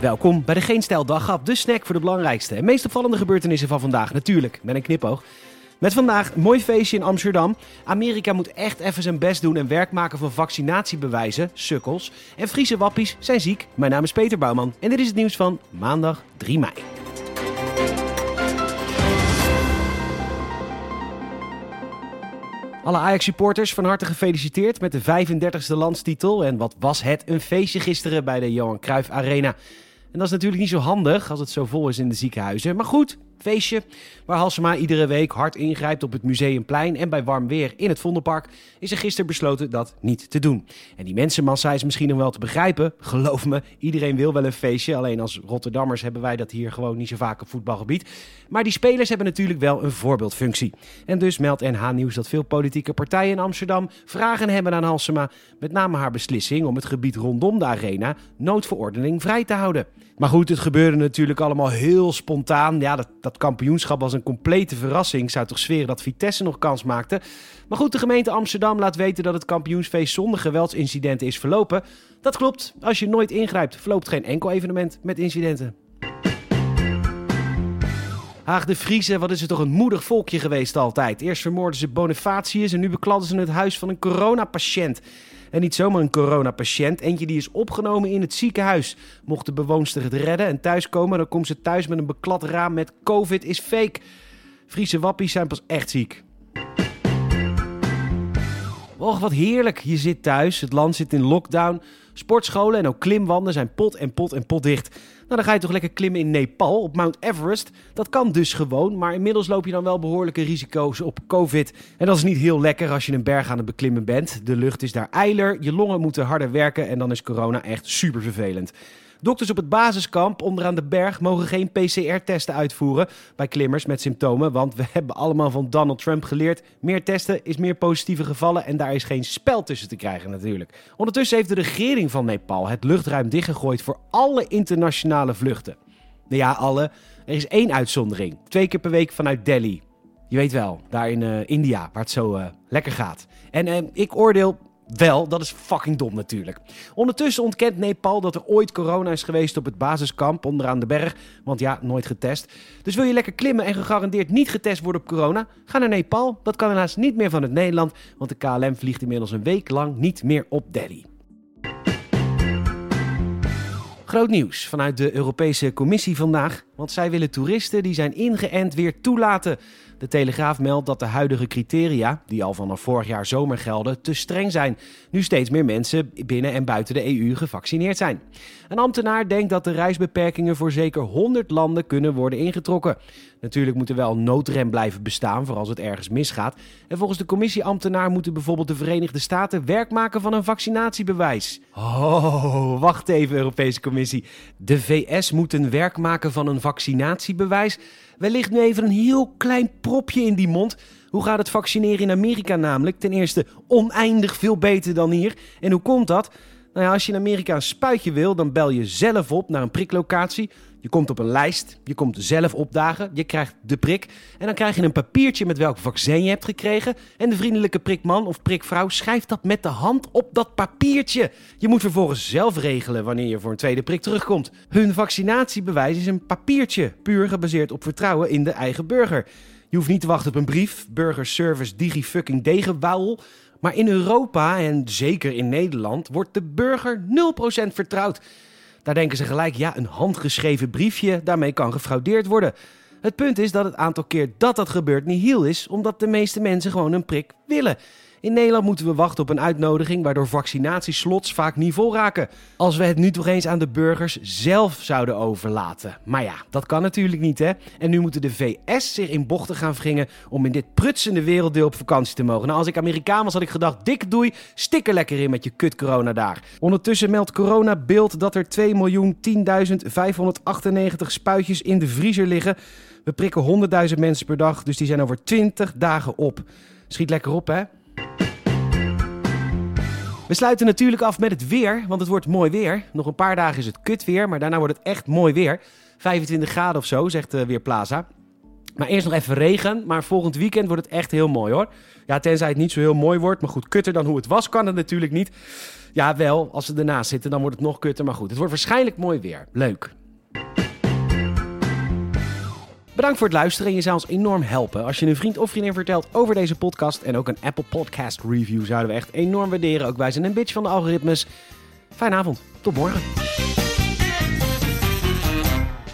Welkom bij de Geen Stijl Daghap, de snack voor de belangrijkste en meest opvallende gebeurtenissen van vandaag. Natuurlijk, met een knipoog. Met vandaag mooi feestje in Amsterdam. Amerika moet echt even zijn best doen en werk maken van vaccinatiebewijzen, sukkels. En Friese wappies zijn ziek. Mijn naam is Peter Bouwman en dit is het nieuws van maandag 3 mei. Alle Ajax-supporters van harte gefeliciteerd met de 35e landstitel. En wat was het een feestje gisteren bij de Johan Cruijff Arena. En dat is natuurlijk niet zo handig als het zo vol is in de ziekenhuizen. Maar goed, feestje waar Halsema iedere week hard ingrijpt op het Museumplein en bij warm weer in het Vondelpark, is er gisteren besloten dat niet te doen. En die mensenmassa is misschien nog wel te begrijpen. Geloof me, iedereen wil wel een feestje. Alleen als Rotterdammers hebben wij dat hier gewoon niet zo vaak op voetbalgebied. Maar die spelers hebben natuurlijk wel een voorbeeldfunctie. En dus meldt NH Nieuws dat veel politieke partijen in Amsterdam vragen hebben aan Halsema, met name haar beslissing om het gebied rondom de arena noodverordening vrij te houden. Maar goed, het gebeurde natuurlijk allemaal heel spontaan. Ja, dat, dat kampioenschap was een complete verrassing. Zou toch zweren dat Vitesse nog kans maakte. Maar goed, de gemeente Amsterdam laat weten dat het kampioensfeest zonder geweldsincidenten is verlopen. Dat klopt. Als je nooit ingrijpt, verloopt geen enkel evenement met incidenten. Haag de Friese, wat is het toch een moedig volkje geweest altijd. Eerst vermoorden ze Bonifatius en nu bekladden ze het huis van een coronapatiënt. En niet zomaar een coronapatiënt, eentje die is opgenomen in het ziekenhuis. Mocht de bewoonster het redden en thuiskomen, dan komt ze thuis met een beklad raam met COVID is fake. Friese wappies zijn pas echt ziek. Och, wat heerlijk. Je zit thuis, het land zit in lockdown. Sportscholen en ook klimwanden zijn pot en pot en pot dicht. Nou, dan ga je toch lekker klimmen in Nepal op Mount Everest. Dat kan dus gewoon, maar inmiddels loop je dan wel behoorlijke risico's op COVID. En dat is niet heel lekker als je een berg aan het beklimmen bent. De lucht is daar eiler, je longen moeten harder werken en dan is corona echt super vervelend. Dokters op het basiskamp onderaan de berg mogen geen PCR-testen uitvoeren bij klimmers met symptomen. Want we hebben allemaal van Donald Trump geleerd: meer testen is meer positieve gevallen. En daar is geen spel tussen te krijgen, natuurlijk. Ondertussen heeft de regering van Nepal het luchtruim dichtgegooid voor alle internationale vluchten. Nou ja, alle. Er is één uitzondering: twee keer per week vanuit Delhi. Je weet wel, daar in uh, India, waar het zo uh, lekker gaat. En uh, ik oordeel wel, dat is fucking dom natuurlijk. Ondertussen ontkent Nepal dat er ooit corona is geweest op het basiskamp onderaan de berg. Want ja, nooit getest. Dus wil je lekker klimmen en gegarandeerd niet getest worden op corona? Ga naar Nepal. Dat kan helaas niet meer van het Nederland. Want de KLM vliegt inmiddels een week lang niet meer op Delhi. Groot nieuws vanuit de Europese Commissie vandaag. Want zij willen toeristen die zijn ingeënt weer toelaten. De Telegraaf meldt dat de huidige criteria, die al vanaf vorig jaar zomer gelden, te streng zijn. Nu steeds meer mensen binnen en buiten de EU gevaccineerd zijn. Een ambtenaar denkt dat de reisbeperkingen voor zeker 100 landen kunnen worden ingetrokken. Natuurlijk moet er wel een noodrem blijven bestaan voor als het ergens misgaat. En volgens de commissieambtenaar moeten bijvoorbeeld de Verenigde Staten werk maken van een vaccinatiebewijs. Oh, wacht even, Europese Commissie. De VS moet een werk maken van een vaccinatiebewijs. Wellicht nu even een heel klein propje in die mond. Hoe gaat het vaccineren in Amerika namelijk? Ten eerste oneindig veel beter dan hier. En hoe komt dat? Nou ja, als je in Amerika een spuitje wil, dan bel je zelf op naar een priklocatie. Je komt op een lijst, je komt zelf opdagen, je krijgt de prik. En dan krijg je een papiertje met welk vaccin je hebt gekregen. En de vriendelijke prikman of prikvrouw schrijft dat met de hand op dat papiertje. Je moet vervolgens zelf regelen wanneer je voor een tweede prik terugkomt. Hun vaccinatiebewijs is een papiertje, puur gebaseerd op vertrouwen in de eigen burger. Je hoeft niet te wachten op een brief, burgerservice digi fucking degenwauwel. Maar in Europa en zeker in Nederland wordt de burger 0% vertrouwd. Daar denken ze gelijk, ja, een handgeschreven briefje, daarmee kan gefraudeerd worden. Het punt is dat het aantal keer dat dat gebeurt niet heel is, omdat de meeste mensen gewoon een prik willen. In Nederland moeten we wachten op een uitnodiging waardoor vaccinatieslots vaak niet vol raken. Als we het nu toch eens aan de burgers zelf zouden overlaten. Maar ja, dat kan natuurlijk niet hè. En nu moeten de VS zich in bochten gaan wringen om in dit prutsende werelddeel op vakantie te mogen. Nou, als ik Amerikaan was had ik gedacht, dik doei, stik er lekker in met je kut corona daar. Ondertussen meldt corona beeld dat er 2.010.598 spuitjes in de vriezer liggen. We prikken 100.000 mensen per dag, dus die zijn over 20 dagen op. Schiet lekker op hè. We sluiten natuurlijk af met het weer, want het wordt mooi weer. Nog een paar dagen is het kut weer, maar daarna wordt het echt mooi weer. 25 graden of zo, zegt uh, Weerplaza. Maar eerst nog even regen, maar volgend weekend wordt het echt heel mooi hoor. Ja, tenzij het niet zo heel mooi wordt, maar goed, kutter dan hoe het was kan het natuurlijk niet. Ja, wel. Als ze ernaast zitten, dan wordt het nog kutter. Maar goed, het wordt waarschijnlijk mooi weer. Leuk. Bedankt voor het luisteren. Je zou ons enorm helpen als je een vriend of vriendin vertelt over deze podcast. En ook een Apple Podcast review zouden we echt enorm waarderen. Ook wij zijn een bitch van de algoritmes. Fijne avond. Tot morgen.